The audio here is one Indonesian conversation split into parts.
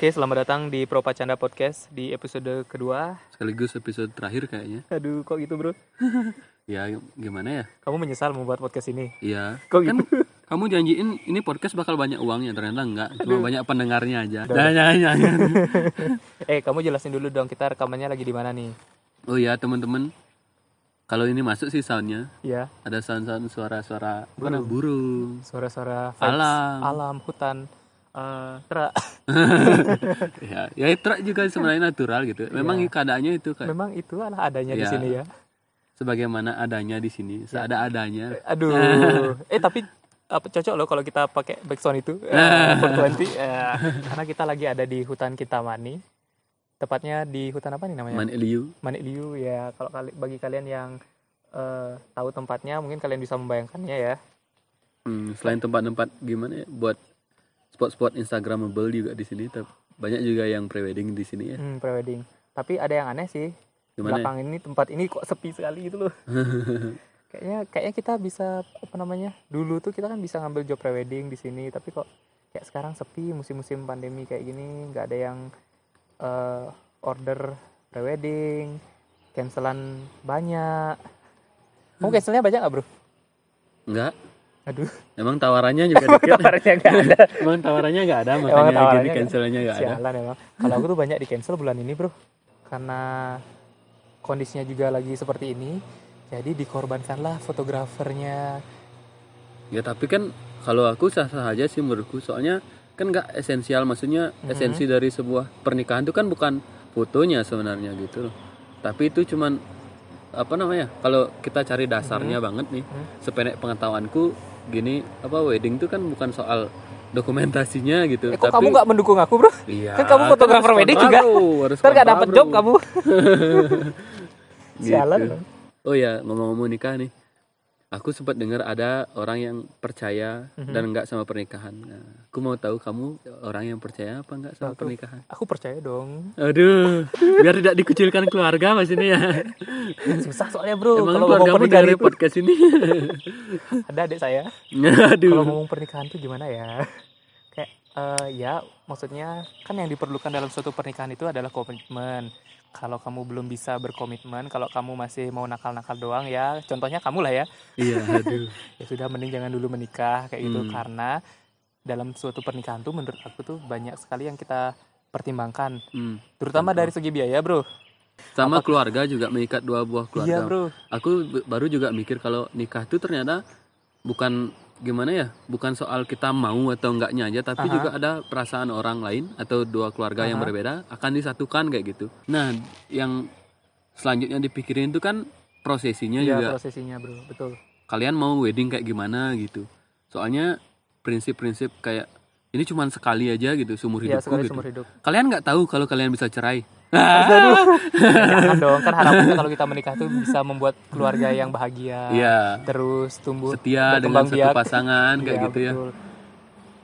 Oke, selamat datang di Pro Pacanda Podcast di episode kedua. Sekaligus episode terakhir kayaknya. Aduh, kok gitu bro? Ya gimana ya? Kamu menyesal membuat podcast ini? Iya. Kok Kan gitu? kamu janjiin ini podcast bakal banyak uangnya ternyata enggak. Cuma banyak pendengarnya aja. Jangan, jangan, jangan. eh, kamu jelasin dulu dong kita rekamannya lagi di mana nih? Oh iya teman-teman. Kalau ini masuk sih soundnya Ya, ada sound-sound suara-suara Burung. suara-suara Alam. alam, hutan, eh terak. ya, ya truk juga sebenarnya natural gitu. Memang Iya. keadaannya itu kayak Memang itu adalah adanya di Ya. sini ya. sebagaimana adanya di sini, seada-adanya. Aduh, eh tapi apa cocok loh kalau kita pakai backsound itu eh, 420 eh, karena kita lagi ada di hutan Kintamani tepatnya di hutan apa nih namanya Man Eliu. Manik Liu ya kalau kali bagi kalian yang eh, tahu tempatnya mungkin kalian bisa membayangkannya ya Hmm, selain tempat-tempat gimana ya buat spot-spot instagramable juga di sini banyak juga yang prewedding di sini ya. hmm, prewedding. Tapi ada yang aneh sih. Gimana? belakang ini tempat ini kok sepi sekali gitu loh. Kayaknya kayaknya kita bisa apa namanya dulu tuh kita kan bisa ngambil job prewedding di sini tapi kok kayak sekarang sepi musim-musim pandemi kayak gini nggak ada yang eh, order prewedding cancelan banyak. Kamu cancelnya banyak nggak bro? Enggak. Aduh. Emang tawarannya juga dikit. tawarannya nggak ada. Emang tawarannya nggak ada, Emang makanya gini tawarannya cancelnya nggak ada. sialan emang. Kalau aku tuh banyak di cancel bulan ini bro. Karena kondisinya juga lagi seperti ini. Jadi dikorbankanlah fotografernya. Ya tapi kan kalau aku sah-sah aja sih menurutku, soalnya kan nggak esensial, maksudnya Mhm. esensi dari sebuah pernikahan itu kan bukan fotonya sebenarnya gitu loh. Tapi itu cuman apa namanya? Kalau kita cari dasarnya banget nih, Mhm. sependek pengetahuanku gini apa wedding itu kan bukan soal dokumentasinya gitu. eh kok kamu nggak mendukung aku bro Iya, Kan kamu fotografer harus wedding juga. harus ntar nggak dapet bro. job kamu Gitu. sialan Oh ya ngomong-ngomong nikah nih, aku sempat dengar ada orang yang percaya Mhm. dan enggak sama pernikahan. Nah, aku mau tahu kamu orang yang percaya apa enggak sama pernikahan? aku percaya dong Aduh, biar tidak dikucilkan keluarga mas ini ya. susah soalnya bro Emang kalau keluargamu pernikahan dari itu podcast ini? ada adik saya Aduh. kalau ngomong pernikahan tuh gimana ya kayak eh, ya maksudnya kan yang diperlukan dalam suatu pernikahan itu adalah komitmen kalau kamu belum bisa berkomitmen kalau kamu masih mau nakal-nakal doang ya contohnya kamu lah ya Iya, aduh. ya sudah mending jangan dulu menikah kayak gitu Hmm. karena dalam suatu pernikahan tuh menurut aku tuh banyak sekali yang kita pertimbangkan Hmm. terutama dari segi biaya bro Sama keluarga juga mengikat dua buah keluarga. iya bro Aku baru juga mikir kalau nikah itu ternyata bukan gimana ya, bukan soal kita mau atau enggaknya aja, tapi Aha. juga ada perasaan orang lain atau dua keluarga yang Aha. berbeda akan disatukan kayak gitu. Nah, yang selanjutnya dipikirin itu kan prosesinya iya juga. prosesinya bro betul Kalian mau wedding kayak gimana gitu. Soalnya prinsip-prinsip kayak ini cuma sekali aja gitu seumur iya hidupku sekali gitu. seumur hidup Kalian nggak tahu kalau kalian bisa cerai. Jangan dong kan harapannya kalau kita menikah tuh bisa membuat keluarga yang bahagia Iya. terus tumbuh Setia dengan satu biak. pasangan kayak Iya, gitu ya. betul.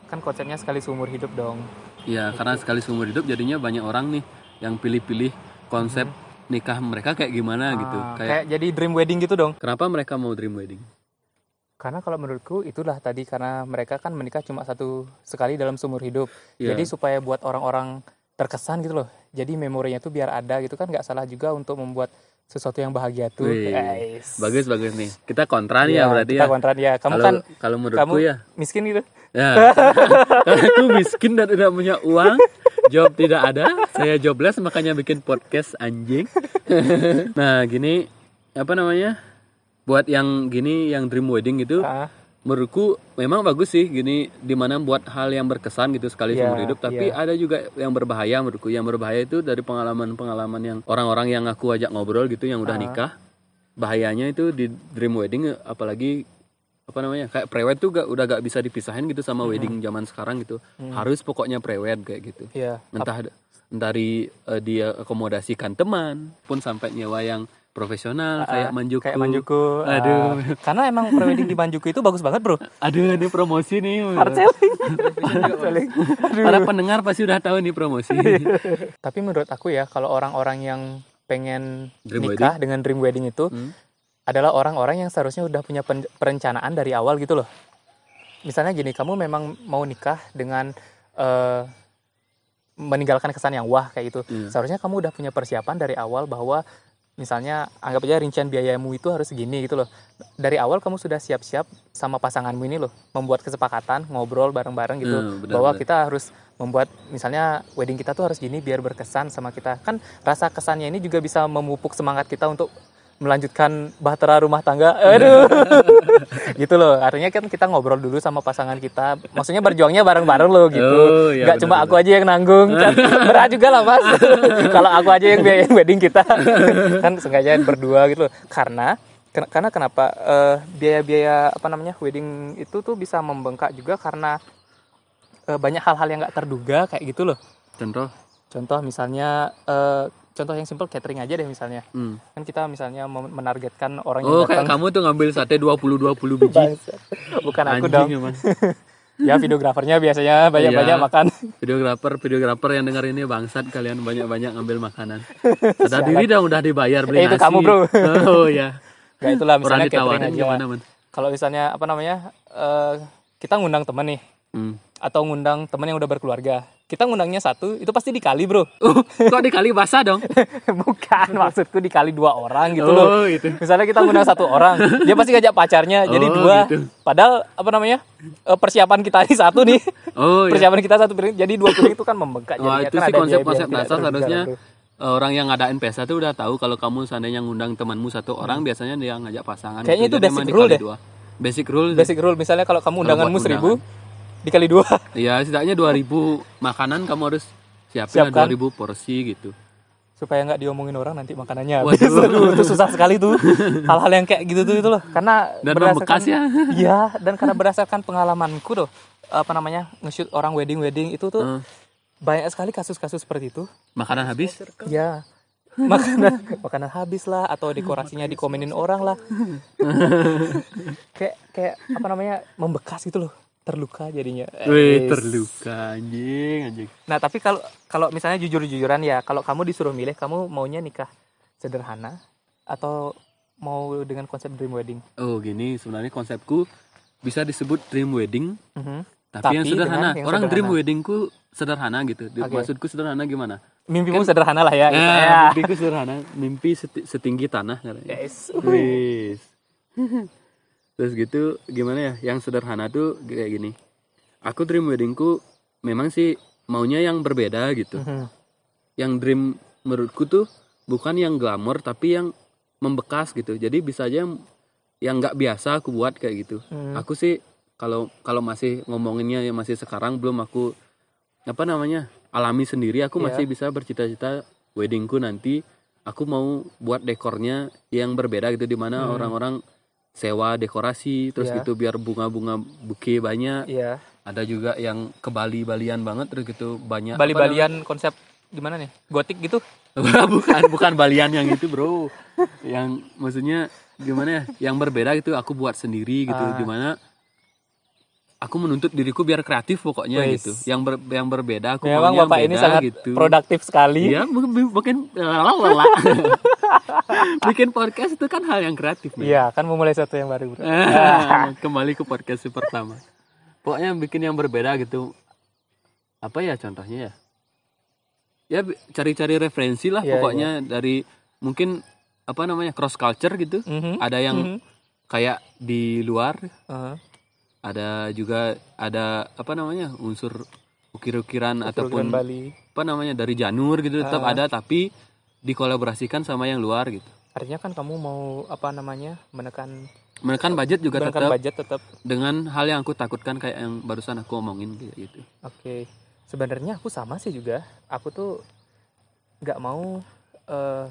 kan konsepnya sekali seumur hidup dong Ya, karena sekali seumur hidup jadinya banyak orang nih yang pilih-pilih konsep nikah mereka kayak gimana gitu. Ah, Kayak kayak jadi dream wedding gitu dong kenapa mereka mau dream wedding? karena kalau menurutku itulah tadi karena mereka kan menikah cuma satu sekali dalam seumur hidup Ya, jadi supaya buat orang-orang terkesan gitu loh jadi memorinya tuh biar ada gitu kan nggak salah juga untuk membuat sesuatu yang bahagia tuh Wih, Guys. bagus bagus nih. Kita kontra nih Iya, ya berarti kita ya. kontran ya kamu Kalau kan kalau menurutku kamu ya, miskin gitu ya. karena aku miskin dan tidak punya uang, job tidak ada, saya jobless makanya bikin podcast anjing. nah, gini apa namanya? Buat yang gini yang dream wedding gitu, Ah, menurutku memang bagus sih gini di mana buat hal yang berkesan gitu sekali Iya, seumur hidup tapi iya. ada juga yang berbahaya menurutku yang berbahaya itu dari pengalaman-pengalaman yang orang-orang yang aku ajak ngobrol gitu yang udah Ah. nikah bahayanya itu di dream wedding apalagi apa namanya kayak prewed tuh gak, udah gak bisa dipisahin gitu sama wedding zaman sekarang gitu Hmm. harus pokoknya prewed kayak gitu iya entah dari eh, dia akomodasikan teman pun sampai nyewa yang profesional kayak manjuku kayak Manjuku ah, Aduh. karena emang prewedding di Manjuku itu bagus banget bro aduh ini promosi nih hard selling Hard selling. Para pendengar pasti udah tahu nih promosi. tapi menurut aku ya kalau orang-orang yang pengen Dream nikah dengan dream wedding itu Hmm. adalah orang-orang yang seharusnya udah punya perencanaan dari awal gitu loh misalnya gini kamu memang mau nikah dengan eh, meninggalkan kesan yang wah kayak gitu Iya. seharusnya kamu udah punya persiapan dari awal bahwa misalnya anggap aja rincian biayamu itu harus segini gitu loh. Dari awal kamu sudah siap-siap sama pasanganmu ini loh membuat kesepakatan ngobrol bareng-bareng gitu. Hmm, benar, bahwa benar. kita harus membuat misalnya wedding kita tuh harus gini biar berkesan sama kita. Kan rasa kesannya ini juga bisa memupuk semangat kita untuk melanjutkan bahtera rumah tangga. Aduh. Gitu loh. Artinya kan kita ngobrol dulu sama pasangan kita. Maksudnya berjuangnya bareng-bareng loh gitu. Oh, iya, nggak cuma aku aja yang nanggung. Kan berat juga lah mas. Kalau aku aja yang biayain wedding kita. Kan sengaja berdua gitu loh. Karena karena kenapa eh, biaya-biaya apa namanya wedding itu tuh bisa membengkak juga karena eh, banyak hal-hal yang nggak terduga kayak gitu loh. Contoh? Contoh misalnya eh, contoh yang simpel catering aja deh misalnya. Hmm. kan kita misalnya menargetkan orang oh yang kayak datang. kamu tuh ngambil sate 20 20 biji. Bukan aku anjing dong. emang. Ya videografernya biasanya banyak-banyak Iya. makan. Videografer videografer yang dengar ini bangsat kalian banyak-banyak ngambil makanan. Sadar diri dong udah dibayar beli Eh, itu nasi. kamu, bro. oh ya Gak itulah orang misalnya catering ditawarin aja gimana man? Kalau misalnya apa namanya eh, kita ngundang temen nih. Hmm. atau ngundang temen yang udah berkeluarga kita ngundangnya satu itu pasti dikali bro oh kok dikali basah dong bukan maksudku dikali dua orang gitu loh oh itu misalnya kita ngundang satu orang dia pasti ngajak pacarnya jadi Oh, dua gitu. padahal apa namanya eh, persiapan kita ini satu nih oh ya persiapan kita satu piring jadi dua piring itu kan membengkak jadinya. itu Kan sih konsep-konsep dasar harusnya bro. orang yang ngadain pesta tuh udah tahu kalau kamu seandainya ngundang temanmu satu orang biasanya dia ngajak pasangan Hmm. Kayaknya gitu. itu Jadi basic rule deh. dua. basic rule basic rule misalnya kalau kamu undanganmu seribu dikali dua ya setidaknya 2000 makanan kamu harus siapin Siapkan. 2000 porsi gitu supaya nggak diomongin orang nanti makanannya Waduh. habis. Aduh, itu susah sekali tuh hal-hal yang kayak gitu tuh itu loh karena dan berdasarkan- ya Iya, dan karena berdasarkan pengalamanku tuh apa namanya nge-shoot orang wedding wedding itu tuh Eh, banyak sekali kasus-kasus seperti itu. makanan habis Ya. Makanan makanan habis lah atau dekorasinya dikomenin orang lah. kayak kayak apa namanya membekas gitu loh, terluka jadinya. Wih, terluka anjing anjing Nah, tapi kalau kalau misalnya jujur-jujuran ya, kalau kamu disuruh milih kamu maunya nikah sederhana atau mau dengan konsep dream wedding? oh gini sebenarnya konsepku bisa disebut dream wedding Mhm. tapi, Tapi yang sederhana yang orang dream sederhana. weddingku sederhana gitu Oke. maksudku sederhana gimana Mimpimu sederhana lah ya. gitu ya, ya. mimpiku sederhana mimpi seti- setinggi tanah katanya. Yes. Wis. Terus gitu gimana ya? Yang sederhana tuh kayak gini. Aku dream weddingku memang sih maunya yang berbeda gitu. Mhm. Yang dream menurutku tuh bukan yang glamor tapi yang membekas gitu. Jadi bisa aja yang- nggak biasa aku buat kayak gitu. Hmm. Aku sih kalau kalau masih ngomonginnya yang masih sekarang belum aku apa namanya alami sendiri. Aku Iya. masih bisa bercita-cita weddingku nanti aku mau buat dekornya yang berbeda gitu di mana Hmm. orang-orang sewa dekorasi terus Iya. gitu biar bunga-bunga buke banyak. Iya. Ada juga yang ke Bali-balian banget terus gitu banyak Bali-balian konsep gimana nih? Gotik gitu? bukan bukan balian yang itu, Bro. yang maksudnya gimana ya? Yang berbeda gitu aku buat sendiri gitu Ah. gimana aku menuntut diriku biar kreatif pokoknya Wis. gitu. Yang ber- yang berbeda aku Memang Bapak ini beda sangat gitu. produktif sekali. Iya, mungkin lalala. Bikin podcast itu kan hal yang kreatif. Iya, kan memulai sesuatu yang baru. Ah, Kembali ke podcast pertama. Pokoknya bikin yang berbeda gitu. Apa ya contohnya ya? Ya cari-cari referensi lah Iya, pokoknya dari mungkin apa namanya cross culture gitu. Mhm. Ada yang Mhm. kayak di luar, Heeh. Ada juga ada apa namanya unsur ukir-ukiran ataupun Program Bali. apa namanya dari janur gitu tetap Ah. ada tapi dikolaborasikan sama yang luar gitu. Artinya kan kamu mau apa namanya menekan Menekan budget juga menekan tetap budget tetap. dengan hal yang aku takutkan kayak yang barusan aku omongin gitu. Oke. Sebenarnya aku sama sih juga. Aku tuh nggak mau eh,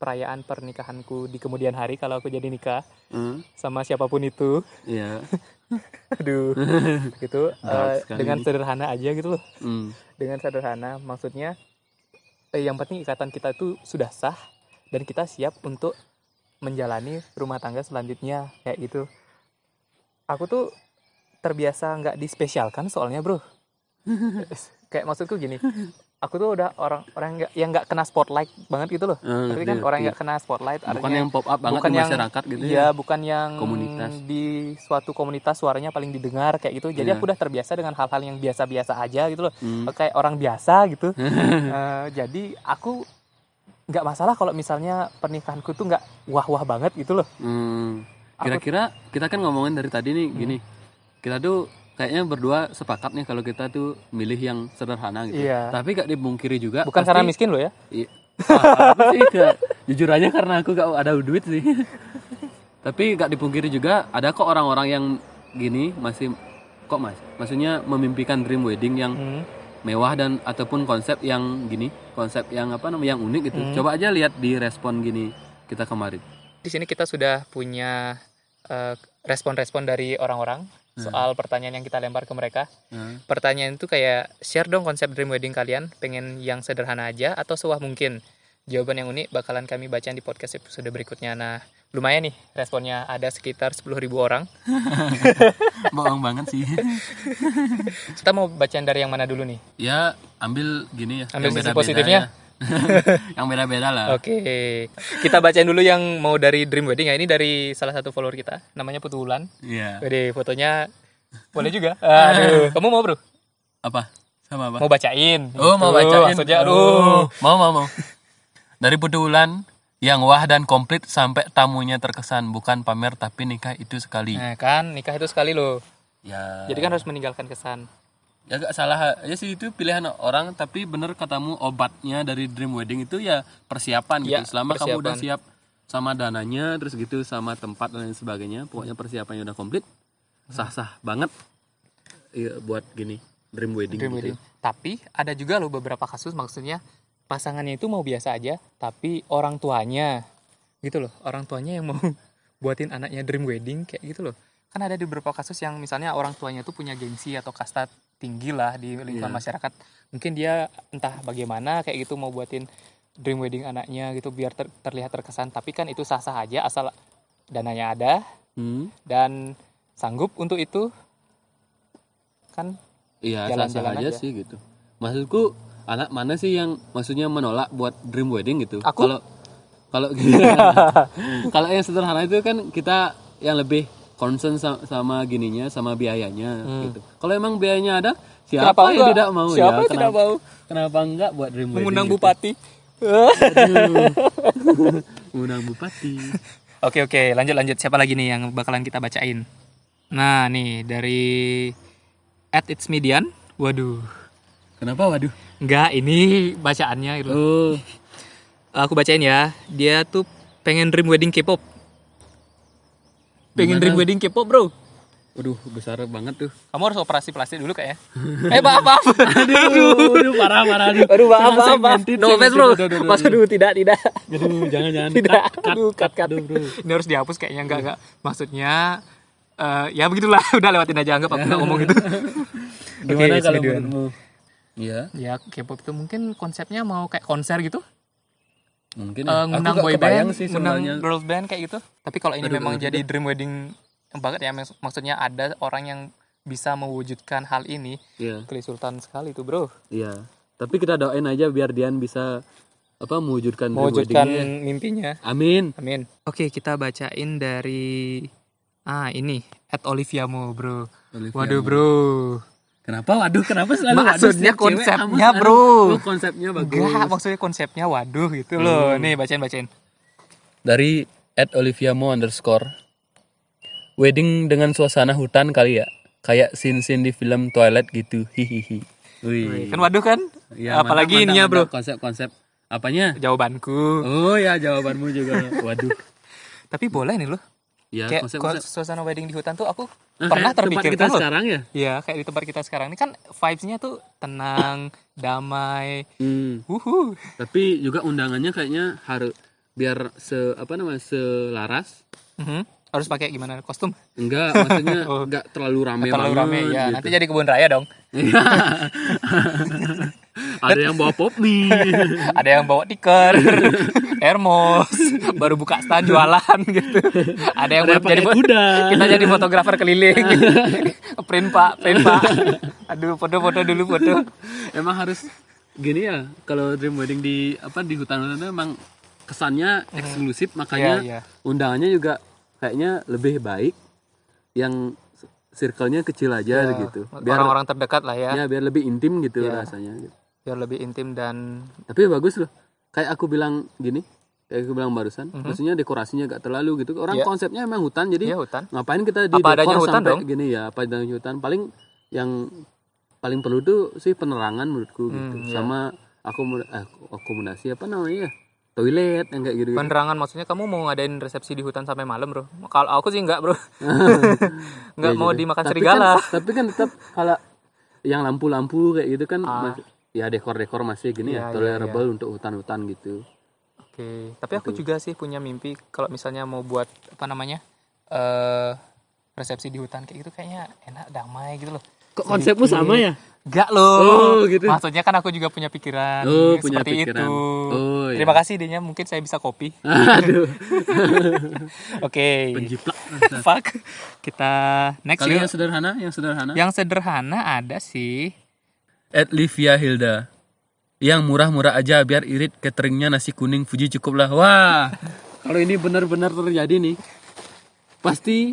perayaan pernikahanku di kemudian hari kalau aku jadi nikah Hmm, sama siapa pun itu. Iya. Aduh. gitu Dark sekali dengan ini. sederhana aja gitu loh. Hmm. dengan sederhana maksudnya eh, yang penting ikatan kita itu sudah sah dan kita siap untuk menjalani rumah tangga selanjutnya kayak gitu aku tuh terbiasa nggak dispesialkan soalnya bro kayak maksudku gini aku tuh udah orang orang nggak yang nggak kena spotlight banget gitu loh. Ah, Tapi kan orang ngerti. nggak kena spotlight bukan artinya yang pop up banget bukan di yang masyarakat gitu Iya, ya bukan yang Komunitas. di suatu komunitas suaranya paling didengar kayak gitu. Jadi Iya. aku udah terbiasa dengan hal-hal yang biasa-biasa aja gitu loh. Hmm. Kayak orang biasa gitu. Eh, jadi aku nggak masalah kalau misalnya pernikahanku tuh nggak wah-wah banget gitu loh. Hmm. Kira-kira kita kan ngomongin dari tadi nih gini. Kita tuh kayaknya berdua sepakat nih kalau kita tuh milih yang sederhana gitu. Iya. Tapi gak dipungkiri juga. Bukan pasti- karena miskin loh ya. Iya. Ah, aku sih gak- jujur aja karena aku gak ada duit sih. Tapi gak dipungkiri juga ada kok orang-orang yang gini masih kok mas, maksudnya memimpikan dream wedding yang Hmm. mewah dan ataupun konsep yang gini, konsep yang apa namanya yang unik gitu. Hmm. Coba aja lihat di respon gini kita kemarin. Di sini kita sudah punya eh, respon-respon dari orang-orang soal pertanyaan yang kita lempar ke mereka. Nah, Pertanyaan itu kayak share dong konsep dream wedding kalian, pengen yang sederhana aja atau sewah mungkin. Jawaban yang unik bakalan kami bacain di podcast episode berikutnya. Nah, lumayan nih responnya ada sekitar 10.000 orang. bohong banget sih. Kita mau bacain dari yang mana dulu nih? ya ambil gini ya. Ambil yang sisi positifnya? ya. yang beda-beda lah. Oke, kita bacain dulu yang mau dari dream wedding ya. Ini dari salah satu follower kita, namanya Putulan. Iya. Wede, fotonya boleh juga. Aduh, kamu mau bro? Apa? Sama apa? Mau bacain? Oh mau Tuh, bacain Maksudnya, Oh, aduh. Mau mau mau Dari Putulan Yang wah dan komplit sampai tamunya terkesan Bukan pamer tapi nikah itu sekali Nah kan, nikah itu sekali loh. Ya Jadi kan harus meninggalkan kesan. Ya gak salah aja sih itu pilihan orang Tapi bener katamu obatnya dari dream wedding itu ya persiapan gitu Ya, Selama kamu udah persiapan. siap sama dananya Terus gitu sama tempat dan lain sebagainya Pokoknya persiapannya udah komplit Sah-sah banget Iya buat gini Dream wedding Dream gitu. wedding. Tapi ada juga loh beberapa kasus maksudnya pasangannya itu mau biasa aja, tapi orang tuanya gitu loh, orang tuanya yang mau buatin anaknya dream wedding kayak gitu loh. Kan ada di beberapa kasus yang misalnya orang tuanya tuh punya gengsi atau kasta tinggi lah di lingkungan Iya. masyarakat. Mungkin dia entah bagaimana kayak gitu mau buatin dream wedding anaknya gitu biar ter- terlihat terkesan. Tapi kan itu sah-sah aja asal dananya ada Hmm. dan sanggup untuk itu. Kan Iya, Jalan-jalan sah-sah aja, aja. sih gitu. Maksudku anak mana sih yang maksudnya menolak buat dream wedding gitu? Kalau kalau kalau yang sederhana itu kan kita yang lebih concern sama, sama gininya, sama biayanya gitu. Kalau emang biayanya ada, siapa Kenapa yang enggak? tidak mau Siapa ya? yang tidak mau? Kenapa enggak buat dream mengundang wedding? gitu? bupati. Mengundang bupati. Oke oke lanjut lanjut siapa lagi nih yang bakalan kita bacain? Nah nih dari at it's median. Waduh, Kenapa waduh? enggak ini bacaannya gitu. Oh, Aku bacain ya. Dia tuh pengen dream wedding K-pop. Pengen Gimana? dream wedding K-pop bro. waduh besar banget tuh. Kamu harus operasi plastik dulu kayaknya. eh maaf maaf. Aduh, aduh parah parah aduh. Aduh maaf maaf maaf. No offense bro. Mas aduh tidak tidak. Aduh, jangan jangan. Tidak. Cut, cut, Aduh cut cut. Aduh, bro. Ini harus dihapus kayaknya enggak enggak. Maksudnya eh, ya begitulah udah lewatin aja anggap aku nggak ngomong itu. Gimana it's kalau menurutmu? Iya, Ya K-pop itu mungkin konsepnya mau kayak konser gitu. Mungkin Eh, ya. ngundang Aku gak boy band, sih ngundang sebenarnya. girls band kayak gitu. Tapi kalau ini Aduh, memang aduh, jadi dream wedding banget ya, mak- maksudnya ada orang yang bisa mewujudkan hal ini, Iya, Kli Sultan sekali tuh bro. iya. Tapi kita doain aja biar Dian bisa apa mewujudkan dream Mewujudkan mimpinya. Amin. Amin. Oke kita bacain dari ah ini at Olivia Mo bro. Olivia Waduh Mo. bro. Kenapa waduh? Kenapa selalu waduh? Maksudnya cewek konsepnya, sama- bro. Oh, konsepnya bagus. Enggak, maksudnya konsepnya waduh gitu loh. Nih bacain bacain. Dari at Olivia Mo underscore wedding dengan suasana hutan kali ya kayak scene-scene di film Twilight gitu hihihi Wih. Kan waduh kan? Ya, Apalagi ininya mantap, bro. Konsep-konsep apanya? Jawabanku. Oh ya jawabanmu juga. Waduh. Tapi boleh nih loh. Ya kayak konsep-konsep. suasana wedding di hutan tuh aku Nah, pernah terpikirkan loh. sekarang ya. Iya, kayak di tempat kita sekarang ini kan vibes-nya tuh tenang, damai. Hmm. Wuhu. Tapi juga undangannya kayaknya harus biar se apa namanya selaras. Mhm. Harus pakai gimana kostum? Enggak, maksudnya Oh. enggak terlalu rame Terlalu banget. rame ya. gitu. Nanti jadi kebun raya dong. Ada yang bawa pop mie. Ada yang bawa tiker, termos, baru buka stand jualan gitu. Ada yang Ada jadi kuda. Kita jadi fotografer keliling. print Pak, print Pak. Aduh, foto-foto dulu foto. Emang harus gini ya kalau dream wedding di apa di hutan-hutan itu emang kesannya eksklusif makanya Iya, iya. undangannya juga kayaknya lebih baik yang circle-nya kecil aja Ya, gitu biar orang-orang terdekat lah ya ya biar lebih intim gitu Iya. rasanya gitu. biar lebih intim dan tapi bagus loh kayak aku bilang gini kayak aku bilang barusan maksudnya dekorasinya gak terlalu gitu orang. Iya. konsepnya emang hutan jadi ya hutan ngapain kita di Apa adanya hutan sampai dong. gini ya apa adanya hutan paling yang paling perlu tuh sih penerangan menurutku gitu Hmm, iya. sama eh, akomodasi apa namanya ya toilet yang kayak gitu, penerangan maksudnya kamu mau ngadain resepsi di hutan sampai malam bro? Kalau aku sih enggak bro. Nggak Iya mau juga. dimakan tapi serigala. kan, tapi kan tetap kalau yang lampu-lampu kayak gitu kan Ah. mas- ya dekor-dekor masih gini ya iya, tolerable untuk hutan-hutan gitu. Oke, tapi aku juga sih punya mimpi kalau misalnya mau buat apa namanya eh resepsi di hutan kayak gitu kayaknya enak damai gitu loh. kok konsepmu sama ya Enggak loh. Oh, gitu. Maksudnya kan aku juga punya pikiran Oh, punya seperti pikiran. itu. Oh, iya. Terima kasih idenya, mungkin saya bisa kopi. aduh Oke. penjiplak Fuck. Kita next kali yuk. yang sederhana yang sederhana Yang sederhana ada sih. At Livia Hilda yang murah-murah aja biar irit cateringnya nasi kuning Fuji cukup lah wah kalau ini benar-benar terjadi nih pasti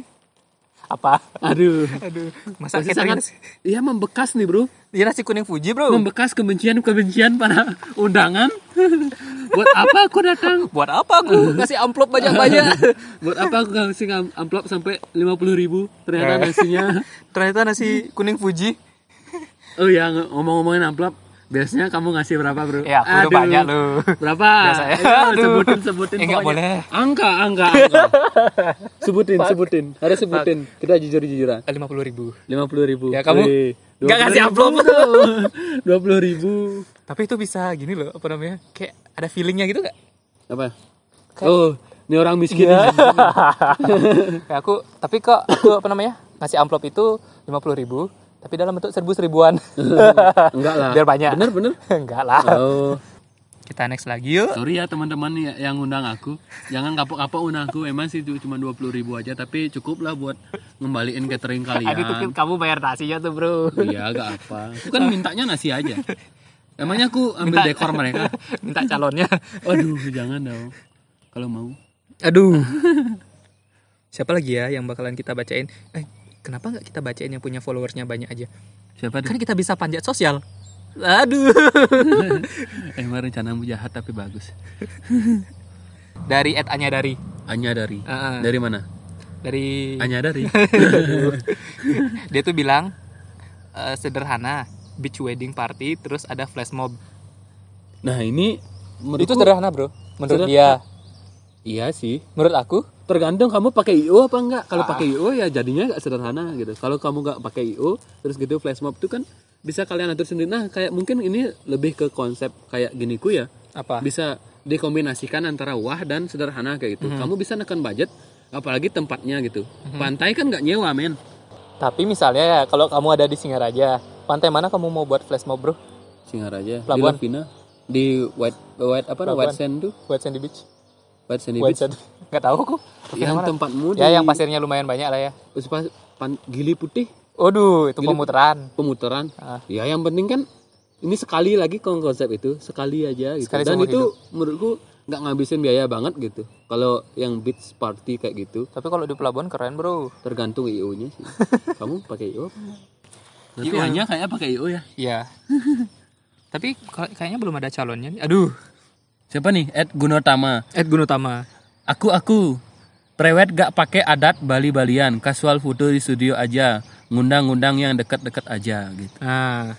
Apa? aduh. Aduh, masa pasti kita sangat iya membekas nih bro. Iya nasi kuning Fuji, Bro. membekas kebencian-kebencian pada undangan. Buat apa aku datang? Buat apa aku? Ngasih amplop banyak-banyak? buat apa aku ngasih am- amplop sampai 50 ribu? Ternyata nasinya. Ternyata nasi kuning Fuji. oh ya ng- ngomong-ngomongin amplop biasanya kamu ngasih berapa bro Ya, aku udah banyak loh. berapa Biasanya. Aduh. sebutin sebutin Eh, nggak pokoknya. boleh. angka angka angka sebutin sebutin harus sebutin kita jujur jujuran lima puluh ribu. lima puluh ribu Ya, kamu nggak ngasih amplop. dua puluh ribu Tapi itu bisa gini loh, apa namanya? Kayak ada feelingnya gitu gak? apa oh ini orang miskin Iya. Ya, aku, tapi kok aku apa namanya? Ngasih amplop itu lima puluh ribu, tapi dalam bentuk seribu seribuan. enggak lah Biar banyak. bener bener Enggak lah. oh Kita next lagi yuk. sorry ya teman-teman ya- yang undang aku jangan kapok-kapok undang aku emang sih cuma dua puluh ribu aja tapi cukup lah buat ngembaliin catering kalian Aduh, tuh kamu bayar nasinya tuh bro. iya gak apa aku kan mintanya nasi aja emangnya aku ambil dekor mereka Minta calonnya. Waduh, jangan dong. Kalau mau. Aduh. Siapa lagi ya yang bakalan kita bacain? Eh, kenapa nggak kita bacain yang punya followersnya banyak aja? Siapa tuh? Kan kita bisa panjat sosial. Aduh. Emang rencanamu jahat tapi bagus. Dari Ed Anya dari. Anya dari. Heeh. Dari mana? Dari Anya dari. dia tuh bilang eh, sederhana beach wedding party terus ada flash mob. Nah, ini Itu menurutku sederhana, Bro. Menurut Sederhana. dia. Iya sih. Menurut aku Tergantung kamu pakai IO apa enggak. Kalau Ah. pakai IO ya jadinya enggak sederhana gitu. Kalau kamu enggak pakai IO terus gitu flash mob tuh kan bisa kalian atur sendiri. Nah, kayak mungkin ini lebih ke konsep kayak giniku ya. apa? Bisa dikombinasikan antara wah dan sederhana kayak gitu. Mhm. Kamu bisa nekan budget apalagi tempatnya gitu. Pantai kan nggak nyewa, men. Tapi misalnya ya kalau kamu ada di Singaraja, pantai mana kamu mau buat flash mob, Bro? Singaraja Pelabuhan. di Lavina di white white apa Pelabuhan. white sand tuh White Sandy Beach. White sandy White beach. Enggak tahu aku. Tapi yang mana? tempatmu Ya di yang pasirnya lumayan banyak lah ya. pan- gili putih Waduh, itu Gili- pemutaran. pemutaran Ah. ya yang penting kan ini sekali lagi kon- konsep itu sekali aja gitu Sekali dan itu menurutku nggak ngabisin biaya banget gitu kalau yang beach party kayak gitu Tapi kalau di pelabuhan keren, Bro. tergantung IO nya sih kamu pakai IO apa enggak? Nanti IO. hanya kayak pakai IO ya Iya. Tapi kay- kayaknya belum ada calonnya nih. Aduh. Siapa nih Ed Gunotama Ed Gunutama. Aku aku prewed gak pakai adat Bali-Balian, casual foto di studio aja, ngundang-ngundang yang deket-deket aja gitu. Nah,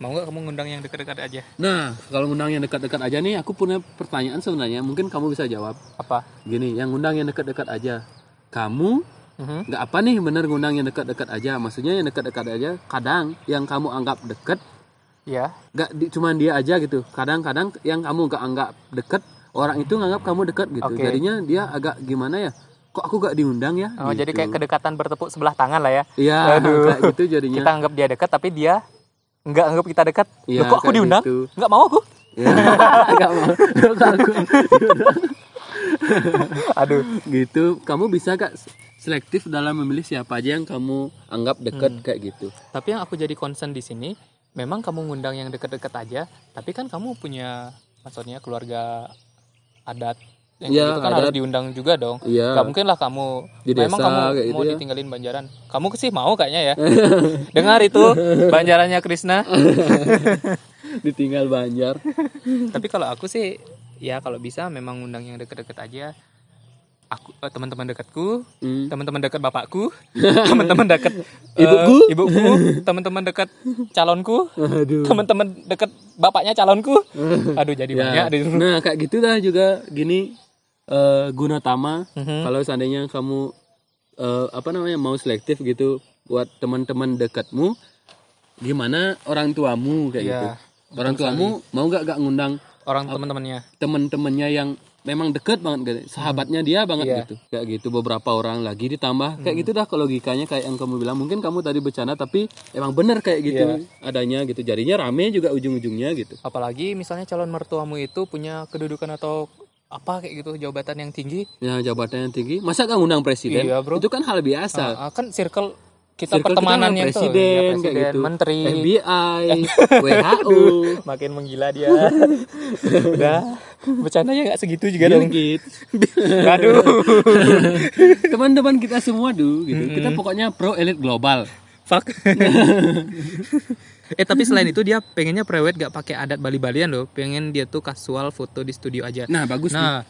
mau nggak kamu ngundang yang dekat-dekat aja? Nah, kalau ngundang yang dekat-dekat aja nih, aku punya pertanyaan sebenarnya, mungkin kamu bisa jawab. Apa? Gini, yang ngundang yang dekat-dekat aja, kamu Mhm. nggak apa nih bener ngundang yang dekat-dekat aja? Maksudnya yang dekat-dekat aja, kadang yang kamu anggap deket, Iya. nggak di, cuman dia aja gitu. Kadang-kadang yang kamu nggak anggap deket, orang itu nganggap kamu dekat gitu. Oke. Jadinya dia agak gimana ya? Kok aku gak diundang ya? Oh, jadi Gitu. kayak kedekatan bertepuk sebelah tangan lah ya. Iya, Aduh. kayak gitu jadinya. Kita anggap dia dekat tapi dia nggak anggap kita dekat. Iya, Loh, kok aku diundang? gitu. Nggak mau aku. Ya, nggak mau. Kok aku Aduh. gitu. Kamu bisa gak selektif dalam memilih siapa aja yang kamu anggap dekat Hmm. kayak gitu? Tapi yang aku jadi concern di sini, memang kamu ngundang yang deket-deket aja tapi kan kamu punya maksudnya keluarga adat yang Iya, itu kan harus adat. diundang juga dong Iya. Gak mungkin lah kamu Di memang desa, kamu kayak mau gitu ya. ditinggalin Banjaran. Kamu sih mau kayaknya ya. Dengar itu Banjarannya Krisna. Ditinggal Banjar. Tapi kalau aku sih ya kalau bisa memang undang yang deket-deket aja. Aku eh, teman-teman dekatku, Hmm. teman-teman dekat bapakku, teman-teman dekat eh, Ibuku? ibuku, teman-teman dekat calonku, teman-teman dekat bapaknya calonku. Aduh jadi Ya. banyak. Nah, kayak gitu dah juga gini eh guna tama Mhm. kalau seandainya kamu eh, apa namanya mau selektif gitu buat teman-teman dekatmu gimana orang tuamu kayak Iya, gitu. Orang tuamu mau nggak gak ngundang Orang teman-temannya. temen-temennya yang memang deket banget gitu. sahabatnya dia banget Iya. gitu. Kayak gitu beberapa orang lagi ditambah. Kayak gitu dah kalau logikanya kayak yang kamu bilang. Mungkin kamu tadi bercanda tapi emang bener kayak gitu Iya. adanya gitu. Jadinya rame juga ujung-ujungnya gitu. Apalagi misalnya calon mertuamu itu punya kedudukan atau apa kayak gitu jabatan yang tinggi. Ya jabatan yang tinggi. Masa gak ngundang presiden? Iya, bro. itu kan hal biasa. Ah, kan circle kita Circle pertemanan sama yang presiden, tuh, ya, presiden, gitu. menteri, FBI WHO makin menggila dia. Udah, bercandanya nggak segitu juga Bill dong. Gates. Aduh. teman-teman kita semua dulu gitu kita pokoknya pro elit global Fuck. eh tapi selain itu dia pengennya prewed gak pakai adat Bali-Balian loh. Pengen dia tuh kasual foto di studio aja. nah bagus nih. Nah,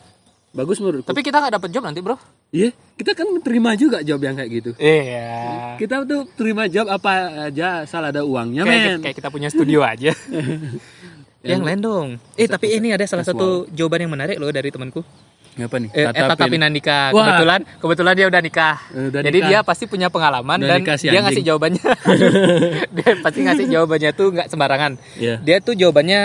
bagus menurutku tapi kita nggak dapet job nanti bro. Iya, kita kan terima juga job yang kayak gitu. Iya. Kita tuh terima job apa aja asal ada uangnya, Kayak, men. kayak kita punya studio aja. yang lain dong. Eh tapi ini ada salah satu jawaban yang menarik loh dari temanku. Apa nih? Eh, eh, Tata Pinan nikah. Wah. Kebetulan, kebetulan dia udah nikah. Eh, udah Jadi nikah. dia pasti punya pengalaman Udah dan si dia anjing. ngasih jawabannya. dia pasti ngasih jawabannya tuh nggak sembarangan. Iya. Dia tuh jawabannya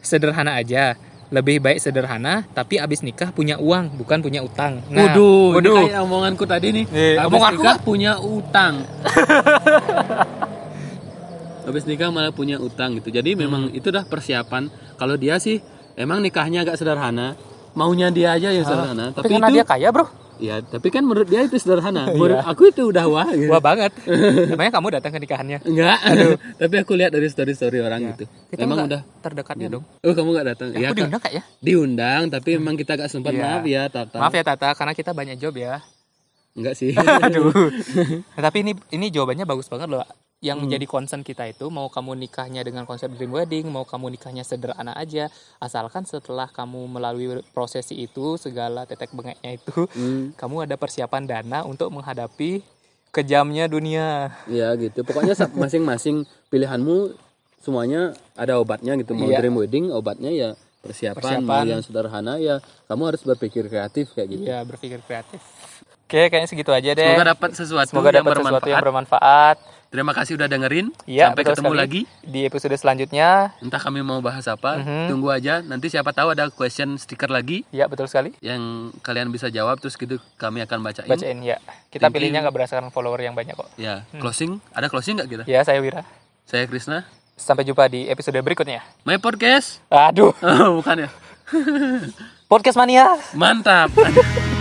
sederhana aja. Lebih baik sederhana, tapi abis nikah punya uang, bukan punya utang. Nah, Waduh, ini waduh. kayak omonganku tadi nih. Eh, omonganku nikah punya utang. Habis nikah malah punya utang gitu. Jadi memang Hmm. itu dah persiapan. Kalau dia sih emang nikahnya agak sederhana. Maunya dia aja yang sederhana. Tapi, Tapi, karena itu dia kaya bro, ya, tapi kan menurut dia itu sederhana. Iya. Menurut aku itu udah wah gitu. wah banget. Namanya kamu datang ke nikahannya. Enggak. tapi aku lihat dari story-story orang gitu. Iya. Kita Emang udah terdekatnya dong. Oh, kamu nggak datang. Ya, Ya, aku diundang kak ya? diundang tapi memang kita gak sempat Iya. maaf ya Tata Maaf ya Tata, karena kita banyak job ya. enggak sih Aduh. Nah, tapi ini ini jawabannya bagus banget loh. Yang Hmm. menjadi concern kita itu mau kamu nikahnya dengan konsep dream wedding, mau kamu nikahnya sederhana aja, asalkan setelah kamu melalui prosesi itu segala tetek bengeknya itu, Hmm, kamu ada persiapan dana untuk menghadapi kejamnya dunia. ya gitu pokoknya masing-masing pilihanmu semuanya ada obatnya gitu mau Iya. dream wedding obatnya ya persiapan, Persiapan. mau yang sederhana ya kamu harus berpikir kreatif kayak gitu Ya berpikir kreatif. Oke, kayaknya segitu aja deh. semoga dapat sesuatu Semoga yang dapat sesuatu yang bermanfaat. Terima kasih udah dengerin Iya, sampai ketemu sekali. lagi Di episode selanjutnya, entah kami mau bahas apa Mhm. tunggu aja nanti siapa tahu ada question stiker lagi ya betul sekali. yang kalian bisa jawab terus gitu kami akan bacain Bacain ya. Kita Thank pilihnya nggak berdasarkan follower yang banyak kok. ya closing ada closing nggak kita Ya, saya Wira. saya Krisna Sampai jumpa di episode berikutnya. my podcast Aduh, oh, bukan ya podcast mania. mantap